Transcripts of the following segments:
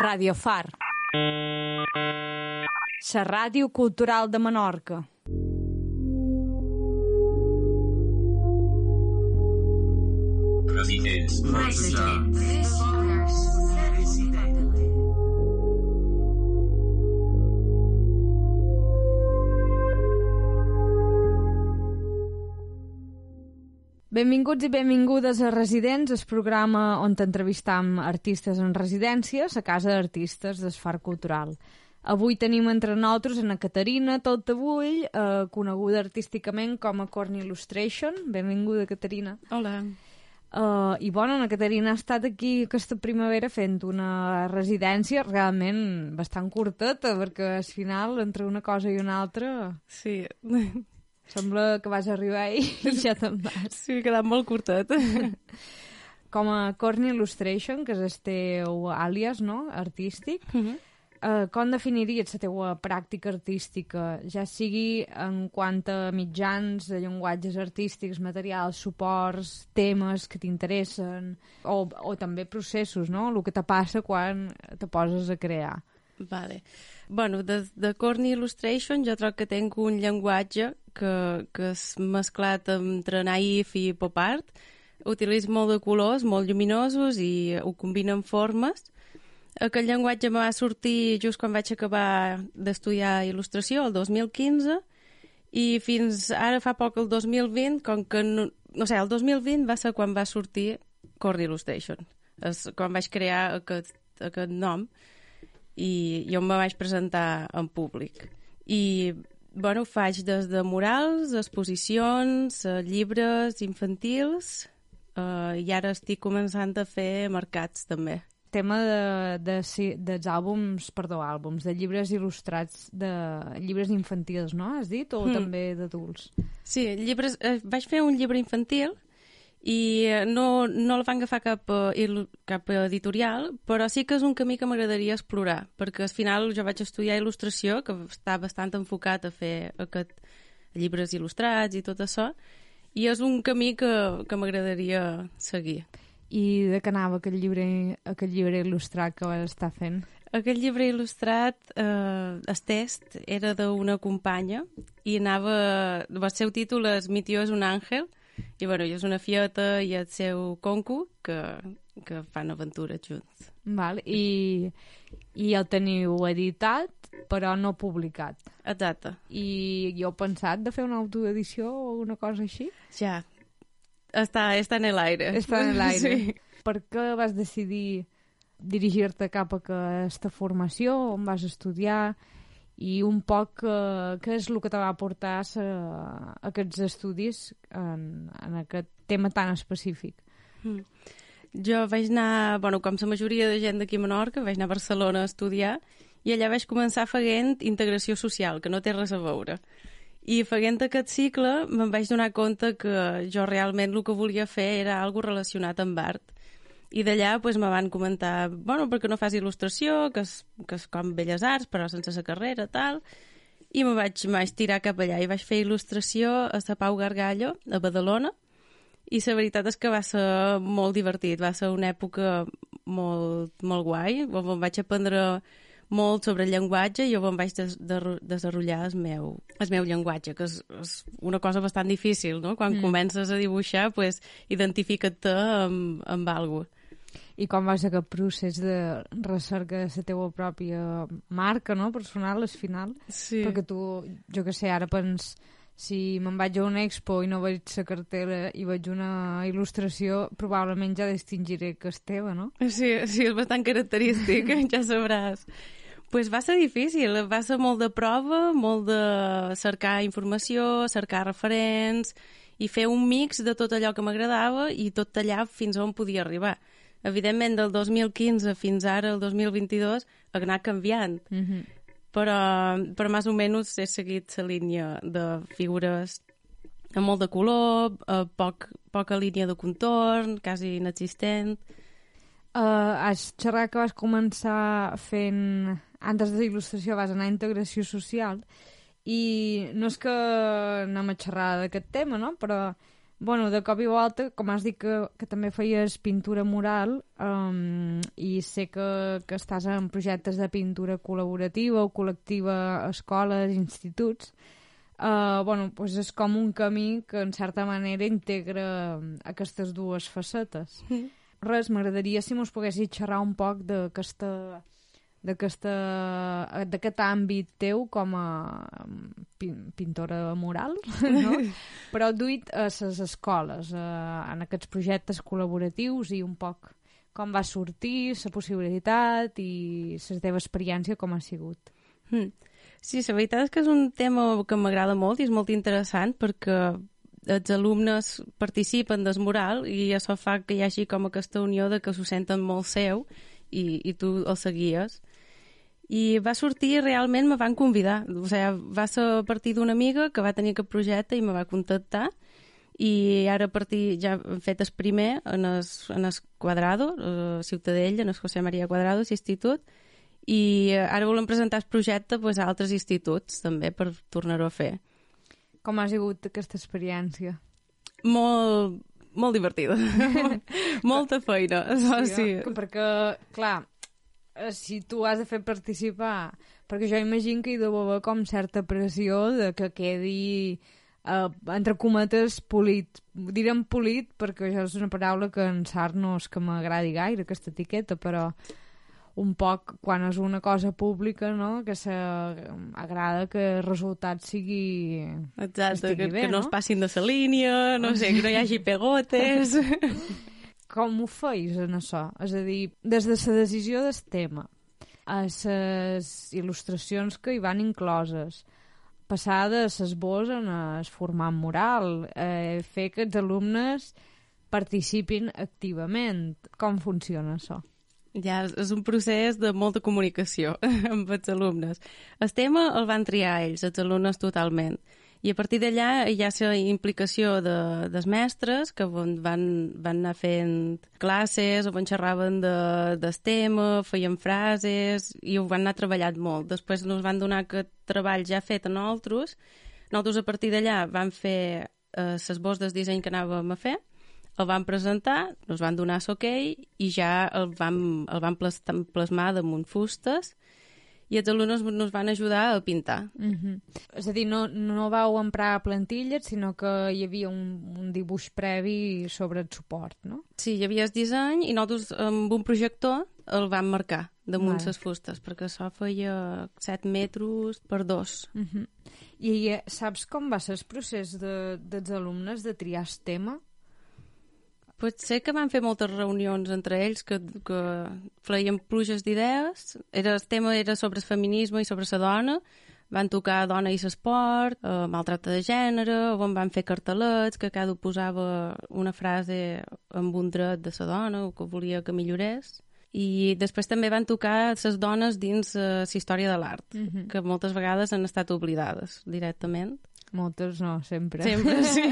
Radio Far. La ràdio cultural de Menorca. Residents. Benvinguts i benvingudes a Residents, el programa on t'entrevistam artistes en residències a casa d'artistes d'Esfar Cultural. Avui tenim entre nosaltres una Caterina Toltavull, eh, coneguda artísticament com a Corn Illustration. Benvinguda, Caterina. Hola. Uh, I bueno, la Caterina ha estat aquí aquesta primavera fent una residència realment bastant curteta, perquè al final, entre una cosa i una altra, Sí, sembla que vas arribar i, i ja te'n vas. sí, ha quedat molt curtet. Com a Corn Illustration, que és el teu àlies, no?, artístic, Mhm. uh, com definiries la teua pràctica artística, ja sigui en quant a mitjans, de llenguatges artístics, materials, suports, temes que t'interessen, o, o també processos, no?, el que te passa quan te poses a crear. Vale. Bueno, de, de Corny Illustration jo troc que tinc un llenguatge que, que és mesclat entre naïf i pop art. Utilitzo molt de colors, molt lluminosos i ho combino amb formes. Aquest llenguatge me va sortir just quan vaig acabar d'estudiar il·lustració, el 2015, i fins ara fa poc, el 2020, com que... No, no sé, el 2020 va ser quan va sortir Corny Illustration. És quan vaig crear aquest, aquest nom i jo me vaig presentar en públic. I, bueno, faig des de murals, exposicions, eh, llibres infantils, eh, i ara estic començant a fer mercats, també. Tema de, de, si- dels àlbums, perdó, àlbums, de llibres il·lustrats, de llibres infantils, no? Has dit? O Mm. també d'adults? Sí, llibres, eh, vaig fer un llibre infantil i no, no el van agafar cap, eh, cap editorial, però sí que és un camí que m'agradaria explorar, perquè al final jo vaig estudiar il·lustració, que està bastant enfocat a fer aquest llibres il·lustrats i tot això, i és un camí que, que m'agradaria seguir. I de què anava aquest llibre, aquest llibre il·lustrat que vas estar fent? Aquest llibre il·lustrat, eh, el test, era d'una companya i anava... El seu títol és Mi tio és un àngel i, bueno, i és una fieta i el seu concu que, que fan aventures junts. Val? I, I el teniu editat, però no publicat. Exacte. I jo he pensat de fer una autoedició o una cosa així? Ja. Està, està en l'aire. Està en l'aire. Sí. Per què vas decidir dirigir-te cap a aquesta formació, on vas estudiar i un poc eh, què és el que te va portar a, a aquests estudis en, en aquest tema tan específic? Mm. Jo vaig anar, bueno, com la majoria de gent d'aquí a Menorca, vaig anar a Barcelona a estudiar i allà vaig començar fent integració social, que no té res a veure. I fent aquest cicle me'n vaig donar compte que jo realment el que volia fer era algo relacionat amb art. I d'allà pues, me van comentar, bueno, perquè no fas il·lustració, que és, que és com Belles Arts, però sense la carrera, tal. I me vaig, me vaig tirar cap allà i vaig fer il·lustració a la Pau Gargallo, a Badalona, i la veritat és que va ser molt divertit, va ser una època molt, molt guai, on em vaig aprendre molt sobre el llenguatge i on vaig des de desenvolupar el meu, el meu llenguatge, que és, és una cosa bastant difícil, no? Quan Mm. comences a dibuixar, pues, identifica't-te amb, amb alguna I com vas aquest procés de recerca de la teva pròpia marca, no?, personal, al final? Sí. Perquè tu, jo que sé, ara pens si me'n vaig a una expo i no veig la cartera i veig una il·lustració, probablement ja distingiré que és teva, no? Sí, sí, és bastant característic, ja sabràs. pues va ser difícil, va ser molt de prova, molt de cercar informació, cercar referents i fer un mix de tot allò que m'agradava i tot tallar fins on podia arribar. Evidentment, del 2015 fins ara, el 2022, ha anat canviant, Mm -hmm. però, però més o menys he seguit la línia de figures amb molt de color, eh, poc, poca línia de contorn, quasi inexistent. Uh, has xerrat que vas començar fent... Antes de il·lustració vas anar a integració social i no és que anem a xerrar d'aquest tema, no? Però bueno, de cop i volta, com has dit que, que també feies pintura mural um, i sé que, que estàs en projectes de pintura col·laborativa o col·lectiva a escoles, instituts, uh, bueno, pues és com un camí que en certa manera integra aquestes dues facetes. Mm. Res, m'agradaria si mos poguessis xerrar un poc d'aquesta d'aquest àmbit teu com a pintora moral, no? però duit a les escoles, a, en aquests projectes col·laboratius i un poc com va sortir, la possibilitat i la teva experiència com ha sigut. Mm. Sí, la veritat és que és un tema que m'agrada molt i és molt interessant perquè els alumnes participen del mural i això fa que hi hagi com aquesta unió de que s'ho senten molt seu i, i tu el seguies i va sortir, realment me van convidar. O sigui, va ser a partir d'una amiga que va tenir aquest projecte i me va contactar i ara a partir, ja hem fet el primer en el, en el Quadrado, a Ciutadella, en el José María Quadrado, l'institut, i ara volem presentar el projecte pues, a altres instituts també per tornar-ho a fer. Com ha sigut aquesta experiència? Molt, molt divertida. Molta feina, sí. sí. Perquè, clar, Eh, si tu has de fer participar, perquè jo imagino que hi deu haver com certa pressió de que quedi uh, entre cometes polit. Direm polit perquè això és una paraula que en Sart no és que m'agradi gaire, aquesta etiqueta, però un poc quan és una cosa pública, no? que s'agrada que el resultat sigui... Exacte, que, bé, que no, no es passin de la línia, no sé, que no hi hagi pegotes... com ho feis en això? És a dir, des de la decisió del tema a les il·lustracions que hi van incloses, passar de l'esbós en el format moral, eh, fer que els alumnes participin activament. Com funciona això? Ja, és un procés de molta comunicació amb els alumnes. El tema el van triar ells, els alumnes totalment. I a partir d'allà hi ha la implicació de, dels mestres que van, van anar fent classes o van xerraven de, del tema, feien frases i ho van anar treballant molt. Després ens van donar aquest treball ja fet a nosaltres. Nosaltres a partir d'allà vam fer eh, l'esbós del disseny que anàvem a fer, el vam presentar, ens van donar l'hoquei okay, i ja el vam, el vam plasmar damunt fustes i els alumnes ens van ajudar a pintar. Mm -hmm. És a dir, no, no vau emprar plantilles, sinó que hi havia un, un dibuix previ sobre el suport, no? Sí, hi havia el disseny i nosaltres amb un projector el vam marcar damunt les fustes, perquè això feia 7 metres per 2. Mm -hmm. I eh, saps com va ser el procés de, dels alumnes de triar el tema? Pot ser que van fer moltes reunions entre ells que, que feien pluges d'idees. Era, el tema era sobre el feminisme i sobre la dona. Van tocar dona i l'esport, eh, maltracte de gènere, on van fer cartelets que cada posava una frase amb un dret de la dona o que volia que millorés. I després també van tocar les dones dins uh, la història de l'art, mm -hmm. que moltes vegades han estat oblidades directament. Moltes no, sempre. Sempre, sí.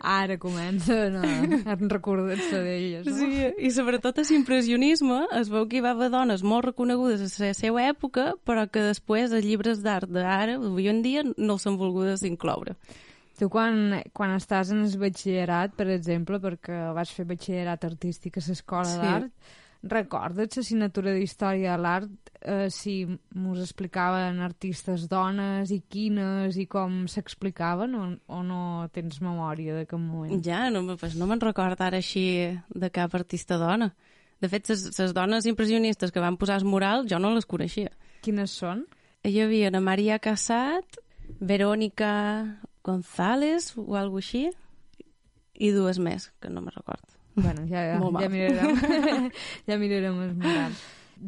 Ara comencen a, a recordar-se d'elles, no? Sí, i sobretot l'impressionisme es veu que hi va haver dones molt reconegudes a la seva època, però que després els llibres d'art d'ara, avui en dia, no s'han volgudes incloure. Tu quan, quan estàs en el batxillerat, per exemple, perquè vas fer batxillerat artístic a l'escola sí. d'art, Recordes l'assignatura d'Història de l'Art eh, si mos explicaven artistes dones i quines i com s'explicaven o, o no tens memòria de cap moment? Ja, no, pues no me'n record ara així de cap artista dona. De fet, les dones impressionistes que van posar el mural jo no les coneixia. Quines són? Hi havia Ana Maria Casat, Verónica González o alguna així, i dues més, que no me recordo. Bueno, ja, ja, ja mirarem, ja mirarem el mural.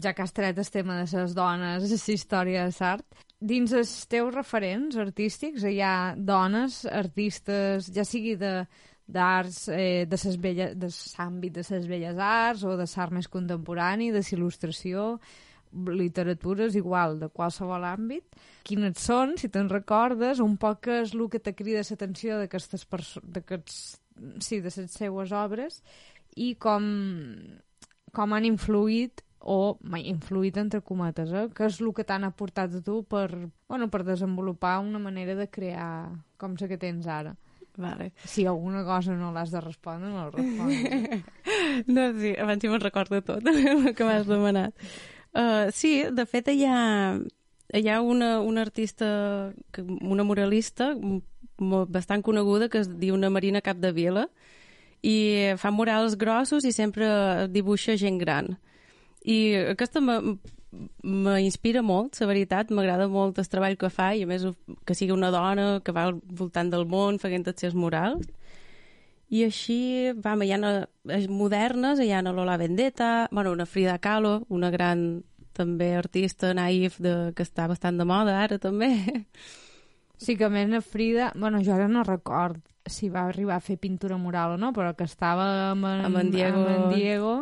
Ja que has tret el tema de les dones, la història de l'art, dins els teus referents artístics hi ha dones, artistes, ja sigui de d'arts, eh, de ses belles, de l'àmbit de les belles arts o de l'art més contemporani, de l'il·lustració, literatures igual, de qualsevol àmbit. Quines són, si te'n recordes, un poc és el que te crida l'atenció d'aquestes sí, de les seues obres i com, com han influït o influït entre cometes, eh? que és el que t'han aportat a tu per, bueno, per desenvolupar una manera de crear com la que tens ara. Vale. Si alguna cosa no l'has de respondre, no la respondre. No, sí, abans sí me'n recordo tot el que m'has demanat. Uh, sí, de fet hi ha, hi ha una, una artista, una muralista mo- bastant coneguda que es diu una Marina Capdevila i fa murals grossos i sempre dibuixa gent gran. I aquesta m'inspira molt, la veritat, m'agrada molt el treball que fa i a més que sigui una dona que va al voltant del món fent els seus murals. I així, vam, hi ha eh, modernes, hi ha una Lola Vendetta, bueno, una Frida Kahlo, una gran també artista naïf de, que està bastant de moda ara també. Sí que més na Frida, bueno, jo ara no record si va arribar a fer pintura mural o no, però que estava amb en, Amb en Diego. amb en Diego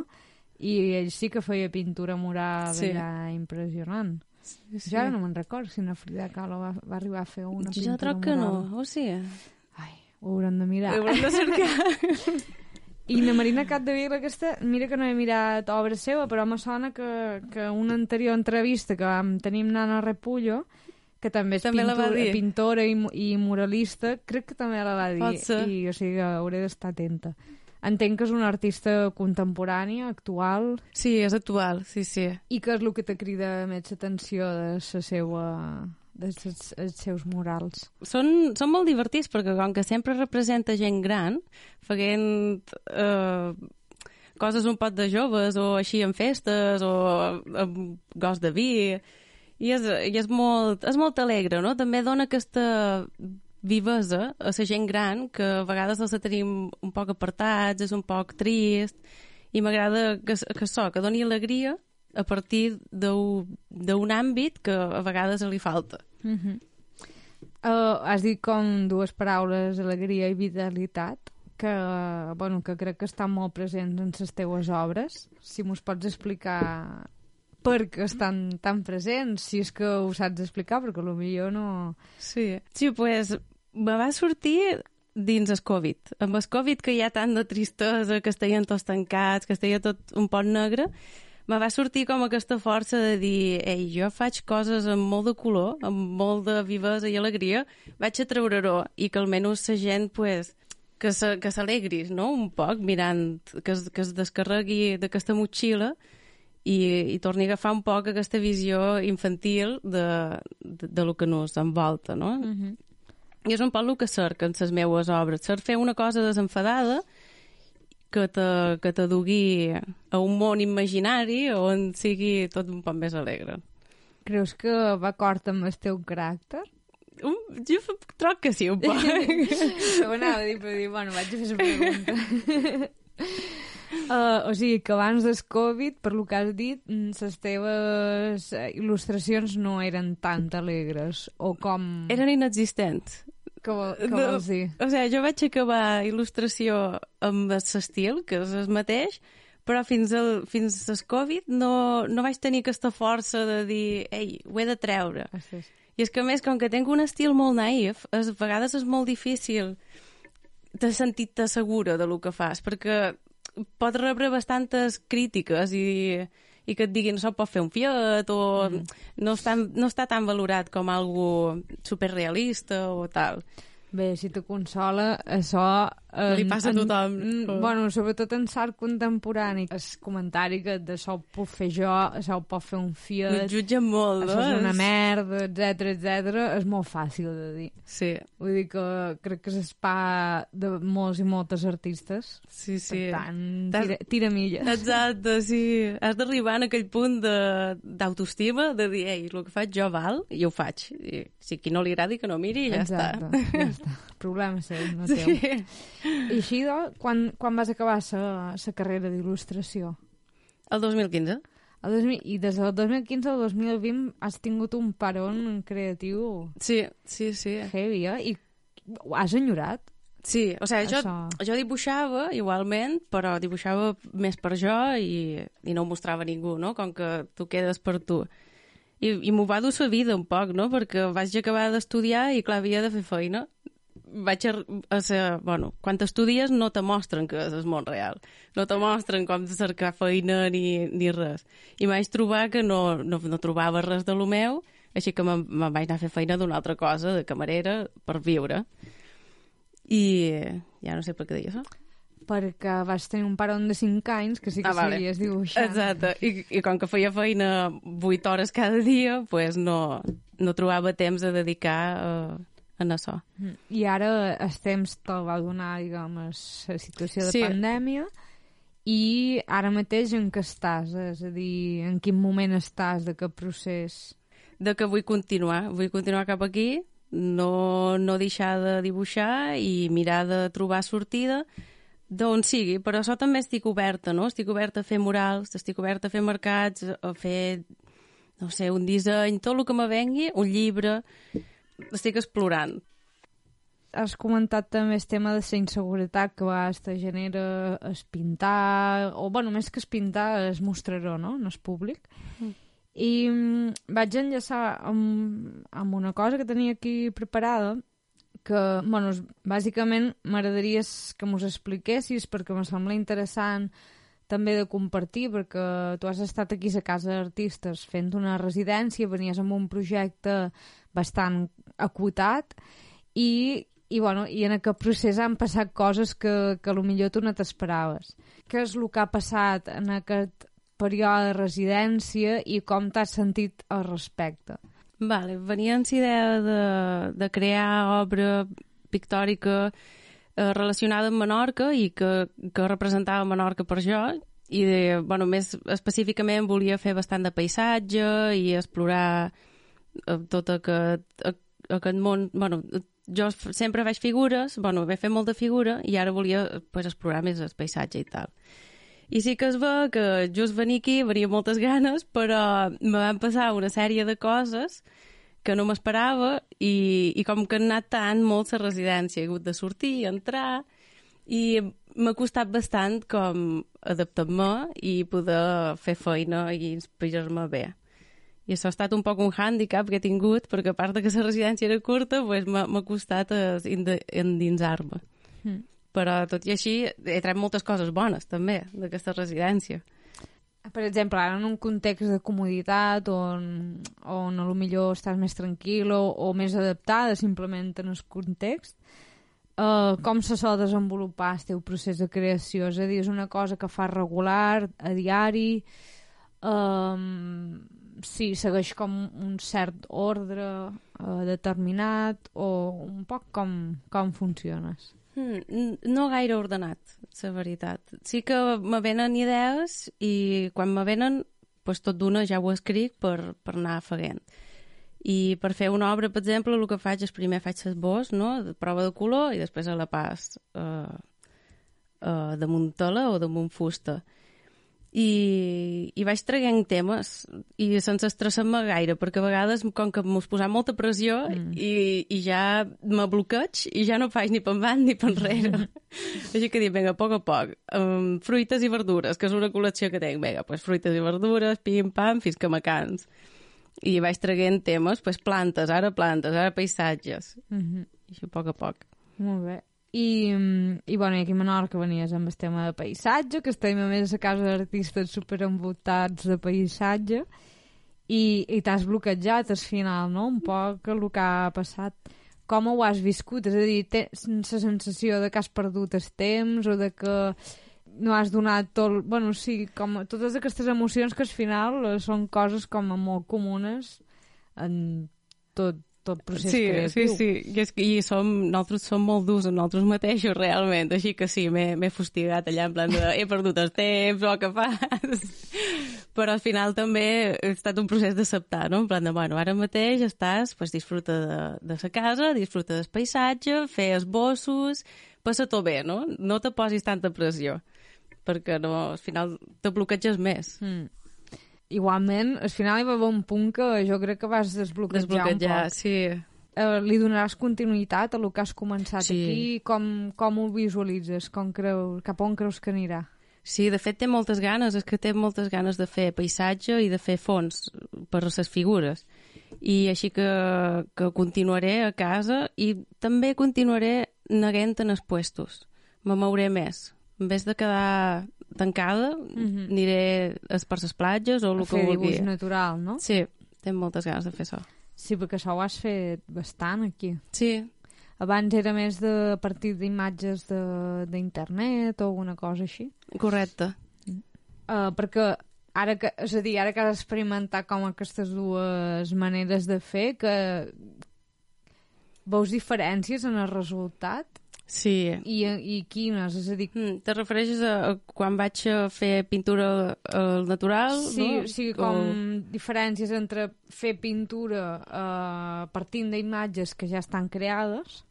i ell sí que feia pintura mural Sí. allà impressionant. Sí. Jo ara no me'n record si una Frida Kahlo va, va arribar a fer una pintura jo troc que mural. no, o sigui... Ai, ho haurem de mirar. Ho haurem de cercar. I la Marina Capdevila aquesta, mira que no he mirat obra seva, però me sona que, que una anterior entrevista que vam tenir amb Nana Repullo, que també és També la va pintora, dir. pintora i, i muralista, crec que també la va dir. Pot ser. I, o sigui, hauré d'estar atenta. Entenc que és una artista contemporània, actual, Sí, és actual, sí, sí. i que és el que te crida més atenció de la seva de ses, els seus murals. Són, són molt divertits perquè com que sempre representa gent gran fent eh, coses un pot de joves o així en festes o amb gos de vi i és, i és, molt, és molt alegre, no? També dona aquesta vivesa a la gent gran que a vegades els tenim un poc apartats, és un poc trist i m'agrada que, que això, que doni alegria a partir d'un àmbit que a vegades li falta. Uh -huh. uh, has dit com dues paraules, alegria i vitalitat, que, bueno, que crec que estan molt presents en les teues obres. Si mos pots explicar per què estan tan presents, si és que ho saps explicar, perquè potser no... Sí, sí, pues me va sortir dins el Covid. Amb el Covid que hi ha tant de tristesa, que estaven tots tancats, que estaria tot un pot negre, me va sortir com aquesta força de dir ei, jo faig coses amb molt de color, amb molt de vivesa i alegria, vaig a treure-ho i que almenys la gent, pues, que se- que s'alegri, no?, un poc, mirant, que es, que es descarregui d'aquesta motxilla i, i torni a agafar un poc aquesta visió infantil de, de, de lo que nos envolta, no? Uh -huh. I és un poc el que cerc en les meues obres. Cerc fer una cosa desenfadada que te, que te dugui a un món imaginari on sigui tot un poc més alegre. Creus que va acord amb el teu caràcter? Um, jo troc que sí, un poc. Ho anava a dir, però dir, bueno, vaig a fer la pregunta. Uh, o sigui, que abans del Covid, per lo que has dit, mm, les teves eh, il·lustracions no eren tan alegres, o com... Eren inexistents. Que, vol, que No, vols dir? O sigui, jo vaig acabar il·lustració amb l'estil, que és el mateix, però fins al, fins al Covid no, no vaig tenir aquesta força de dir ei, ho he de treure. Ostres. I és que, a més, com que tinc un estil molt naïf, a vegades és molt difícil de sentir-te segura de lo que fas, perquè pots rebre bastantes crítiques i, i que et diguin no pot fer un fiat o mm. no, està, no està tan valorat com algo superrealista o tal. Bé, si te consola, això... En, Li passa a en- tothom. En, bueno, sobretot en l'art contemporani. El comentari que d'això ho puc fer jo, això ho pot fer un fiat, jutgen molt, això no? és una merda, etc etc. és molt fàcil de dir. Sí, Vull dir que crec que és de molts i moltes artistes. sí, sí. Per tant, tira, tira milles. Exacte, sí. Has d'arribar en aquell punt de- d'autoestima, de, de dir, ei, el que faig jo val, i ho faig. I si qui no li agradi, que no miri ja Exacte, està. ja està. Problema seu, no teu. Sí. I així, doncs, quan, quan vas acabar la carrera d'il·lustració? El 2015. El 2000, I des del 2015 al 2020 has tingut un paron creatiu Sí, sí, sí. heavy, eh? I ho has enyorat? Sí, o sigui, jo, Això. jo dibuixava igualment, però dibuixava més per jo i, i no ho mostrava a ningú, no? Com que tu quedes per tu. I, i m'ho va dur la vida un poc, no? Perquè vaig acabar d'estudiar i, clar, havia de fer feina. Vaig a, a ser, bueno, quan t'estudies no te mostren que és el món real. No te mostren com cercar feina ni, ni res. I vaig trobar que no, no, no trobava res de lo meu, així que me'n me vaig anar a fer feina d'una altra cosa, de camarera, per viure. I ja no sé per què deia això. Perquè vas tenir un paron de 5 anys que sí que Ah, vale. sabies dibuixar. Exacte. I, I com que feia feina 8 hores cada dia, pues no, no trobava temps de dedicar a, a això. Mm. I ara va donar, diguem, la situació de Sí. pandèmia i ara mateix en què estàs? És a dir, en quin moment estàs, de què procés? de que vull continuar, vull continuar cap aquí, no, no deixar de dibuixar i mirar de trobar sortida d'on sigui, però això també estic oberta, no? Estic oberta a fer murals, estic oberta a fer mercats, a fer, no sé, un disseny, tot el que me vengui, un llibre, estic explorant. Has comentat també el tema de la inseguretat que a vegades te genera es pintar, o bueno, més que es pintar, es mostraró, no?, en el públic. Mm. I mm, vaig enllaçar amb, amb una cosa que tenia aquí preparada, que, bueno, bàsicament m'agradaria que mos expliquessis perquè em sembla interessant també de compartir, perquè tu has estat aquí a Casa d'Artistes fent una residència, venies amb un projecte bastant acotat i, i, bueno, i en aquest procés han passat coses que, que millor tu no t'esperaves. Què és el que ha passat en aquest període de residència i com t'has sentit al respecte? Vale, venia amb idea de, de crear obra pictòrica eh, relacionada amb Menorca i que, que representava Menorca per jo i de, bueno, més específicament volia fer bastant de paisatge i explorar eh, tot aquest, aquest món bueno, jo sempre faig figures bueno, vaig fer molta figura i ara volia pues, explorar més el paisatge i tal i sí que es ve que just venir aquí venia moltes ganes, però me van passar una sèrie de coses que no m'esperava i, i com que han anat tant molt la residència, he hagut de sortir, entrar, i m'ha costat bastant com adaptar-me i poder fer feina i inspirar-me bé. I això ha estat un poc un hàndicap que he tingut, perquè a part de que la residència era curta, pues, m'ha costat eh, endinsar-me. Mm. Però tot i així he tret moltes coses bones també d'aquesta residència. Per exemple, ara en un context de comoditat on, on a lo millor estàs més tranquil o, o més adaptada simplement en el context, uh, com se sol desenvolupar el teu procés de creació? És a dir, és una cosa que fas regular, a diari, um, sí, segueix com un cert ordre uh, determinat o un poc com, com funciones? N- no gaire ordenat, la veritat. Sí que me venen idees i quan me venen, pues, tot d'una ja ho escric per, per anar afegant. I per fer una obra, per exemple, el que faig és primer faig l'esbós, no?, de prova de color, i després a la pas eh, eh, damunt tela o damunt fusta. I, i vaig traient temes i sense estressar-me gaire, perquè a vegades com que m'ho posa molta pressió mm. i, i ja me bloqueig i ja no faig ni per avant ni per enrere. Així que dic, vinga, a poc a poc. Um, fruites i verdures, que és una col·lecció que tinc. Vinga, pues, fruites i verdures, pim-pam, fins que me cans. I vaig traient temes, pues, plantes, ara plantes, ara paisatges. Mm -hmm. I així a poc a poc. Molt bé. I, mm, i bueno, i aquí a Menorca venies amb el tema de paisatge, que estem a més a casa d'artistes superenvoltats de paisatge, i, i t'has bloquejat al final, no?, un poc el que ha passat. Com ho has viscut? És a dir, tens la sensació de que has perdut el temps o de que no has donat tot... Bueno, sí, com totes aquestes emocions que al final eh, són coses com a molt comunes en tot, tot procés sí, creatiu. Sí, sí, i, és que, i som, nosaltres som molt durs amb nosaltres mateixos, realment, així que sí, m'he m'he fustigat allà en plan de he perdut el temps, o què fas? Però al final també ha estat un procés d'acceptar, no? En plan de, bueno, ara mateix estàs, pues, disfruta de, de sa casa, disfruta del paisatge, fer esbossos, passa-t'ho bé, no? No te posis tanta pressió, perquè no, al final te bloqueges més. Mm. Igualment, al final hi va haver un punt que jo crec que vas desbloquejar, Desbloquejar, un poc. sí. Eh, li donaràs continuïtat a lo que has començat Sí. aquí? Com, com ho visualitzes? Com creus, cap on creus que anirà? Sí, de fet té moltes ganes, és que té moltes ganes de fer paisatge i de fer fons per les figures. I així que, que continuaré a casa i també continuaré neguent en els puestos. Me mouré més. En vez de quedar tancada, mm -hmm. aniré a per les platges o el A que fer dibuix vulgui. natural, no? Sí, tinc moltes ganes de fer això. Sí, perquè això ho has fet bastant aquí. Sí, Abans era més de a partir d'imatges de- d'internet o alguna cosa així. Correcte. Uh, perquè ara que, és a dir, ara que has experimentat com aquestes dues maneres de fer, que veus diferències en el resultat? Sí. I, i quines? És a dir, Mm, te refereixes a, a quan vaig a fer pintura al natural? sí, no? o sigui, com diferències entre fer pintura uh, partint d'imatges que ja estan creades,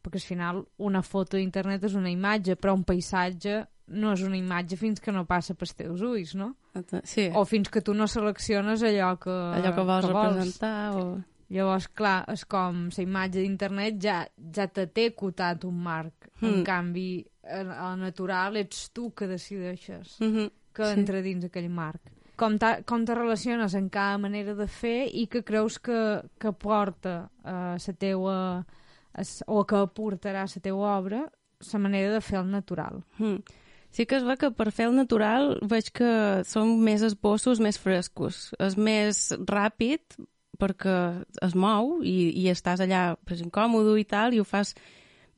perquè al final una foto d'internet és una imatge, però un paisatge no és una imatge fins que no passa pels teus ulls, no? O... Sí, O fins que tu no selecciones allò que, allò que vols representar. O... Llavors, clar, és com la imatge d'internet ja, ja te té cotat un marc. Mm. En canvi, al natural ets tu que decideixes Mm -hmm. que Sí. entra dins aquell marc. Com, ta, com te relaciones en cada manera de fer i que creus que, que porta a la teua a s- o que aportarà la teua obra la manera de fer el natural. Mm. Sí que es va que per fer el natural veig que són més esbossos més frescos. És més ràpid perquè es mou i, i estàs allà pues, incòmodo i tal i ho fas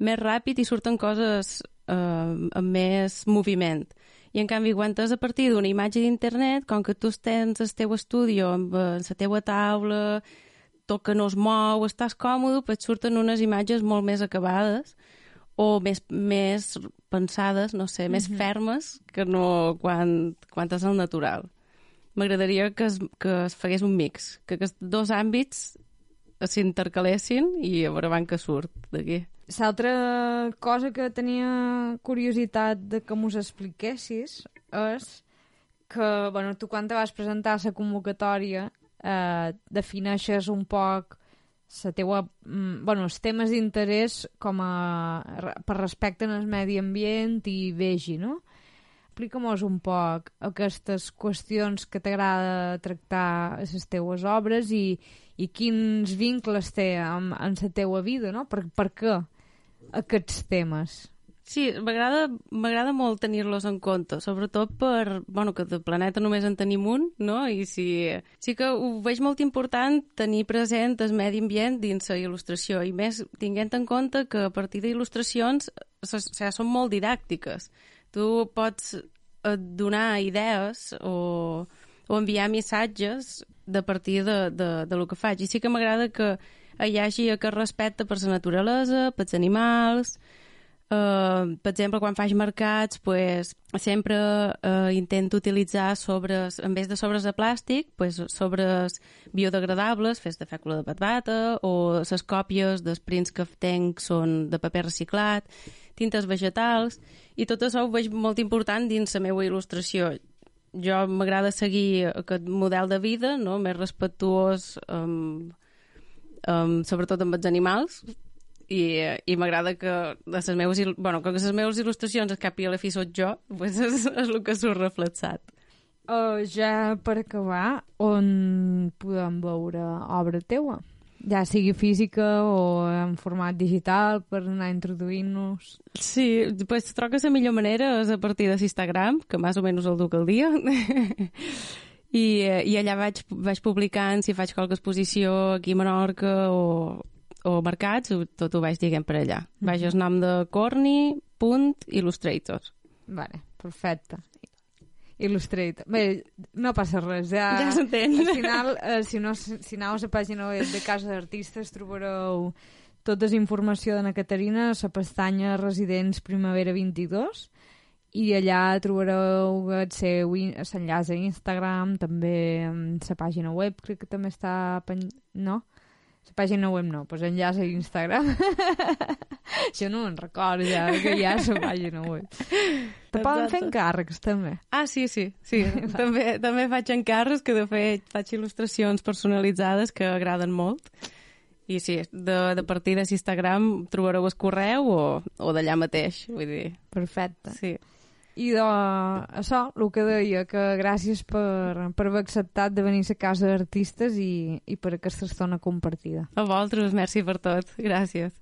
més ràpid i surten coses eh, amb més moviment. I en canvi, quan és a partir d'una imatge d'internet, com que tu tens el teu estudi amb eh, la teua taula, tot que no es mou, estàs còmode, pues et surten unes imatges molt més acabades o més, més pensades, no sé, més Mhm. fermes que no quan, quan és al natural. M'agradaria que es, que es fagués un mix, que aquests dos àmbits s'intercalessin i a veure van que surt d'aquí. L'altra cosa que tenia curiositat de que mos expliquessis és que, bueno, tu quan te vas presentar a la convocatòria eh, defineixes un poc la teua, mm, bueno, els temes d'interès com a, per respecte al medi ambient i vegi, no? Explica-mos un poc aquestes qüestions que t'agrada tractar a les teues obres i, i quins vincles té amb, en la teua vida, no? Per, per què aquests temes? Sí, m'agrada molt tenir-los en compte, sobretot per, bueno, que de planeta només en tenim un, no? I si, sí que ho veig molt important tenir present el medi ambient dins la il·lustració, i més tinguent en compte que a partir d'il·lustracions sigui, són molt didàctiques. Tu pots eh, donar idees o, o enviar missatges de partir de, de, de lo que faig. I sí que m'agrada que hi hagi aquest respecte per la naturalesa, pels animals, Uh, per exemple, quan faig mercats, pues, sempre uh, intento utilitzar sobres, en vez de sobres de plàstic, pues, sobres biodegradables, fets de fècula de patbata, o les còpies dels prints que tenc són de paper reciclat, tintes vegetals, i tot això ho veig molt important dins la meva il·lustració. Jo m'agrada seguir aquest model de vida, no? més respectuós, um, um, sobretot amb els animals, i, i m'agrada que les meves, bueno, que les meves il·lustracions al cap i a la fi sóc jo, pues és, és el que surt reflexat. Uh, ja per acabar, on podem veure obra teua? Ja sigui física o en format digital per anar introduint-nos. Sí, pues trobo que la millor manera és a partir de l'Instagram, que més o menys el duc al dia, i, eh, i allà vaig, vaig publicant si faig qualque exposició aquí a Menorca o, o mercats, tot ho vaig dient per allà. Vaig el nom de corny.illustrator. Vale, perfecte. Illustrator. Bé, no passa res, ja... Ja s'entén. Al final, eh, si, no, si aneu a la pàgina web de Casa d'Artistes trobareu tota la informació de na Caterina a la pestanya Residents Primavera 22 i allà trobareu el seu l'enllaç a Instagram, també amb la pàgina web, crec que també està... pen- No? La pàgina web no, doncs enllaç a Instagram. Això no me'n recordo ja, que hi ha la pàgina web. Te poden fer encàrrecs, també. Ah, sí, sí, sí. també, també faig encarres, que de fet faig il·lustracions personalitzades que agraden molt. I sí, de, de partir de l'Instagram trobareu el correu o, o d'allà mateix, vull dir, Perfecte. sí. I de això, el que deia, que gràcies per, per haver acceptat de venir a casa d'artistes i, i per aquesta estona compartida. A vosaltres, merci per tot. Gràcies.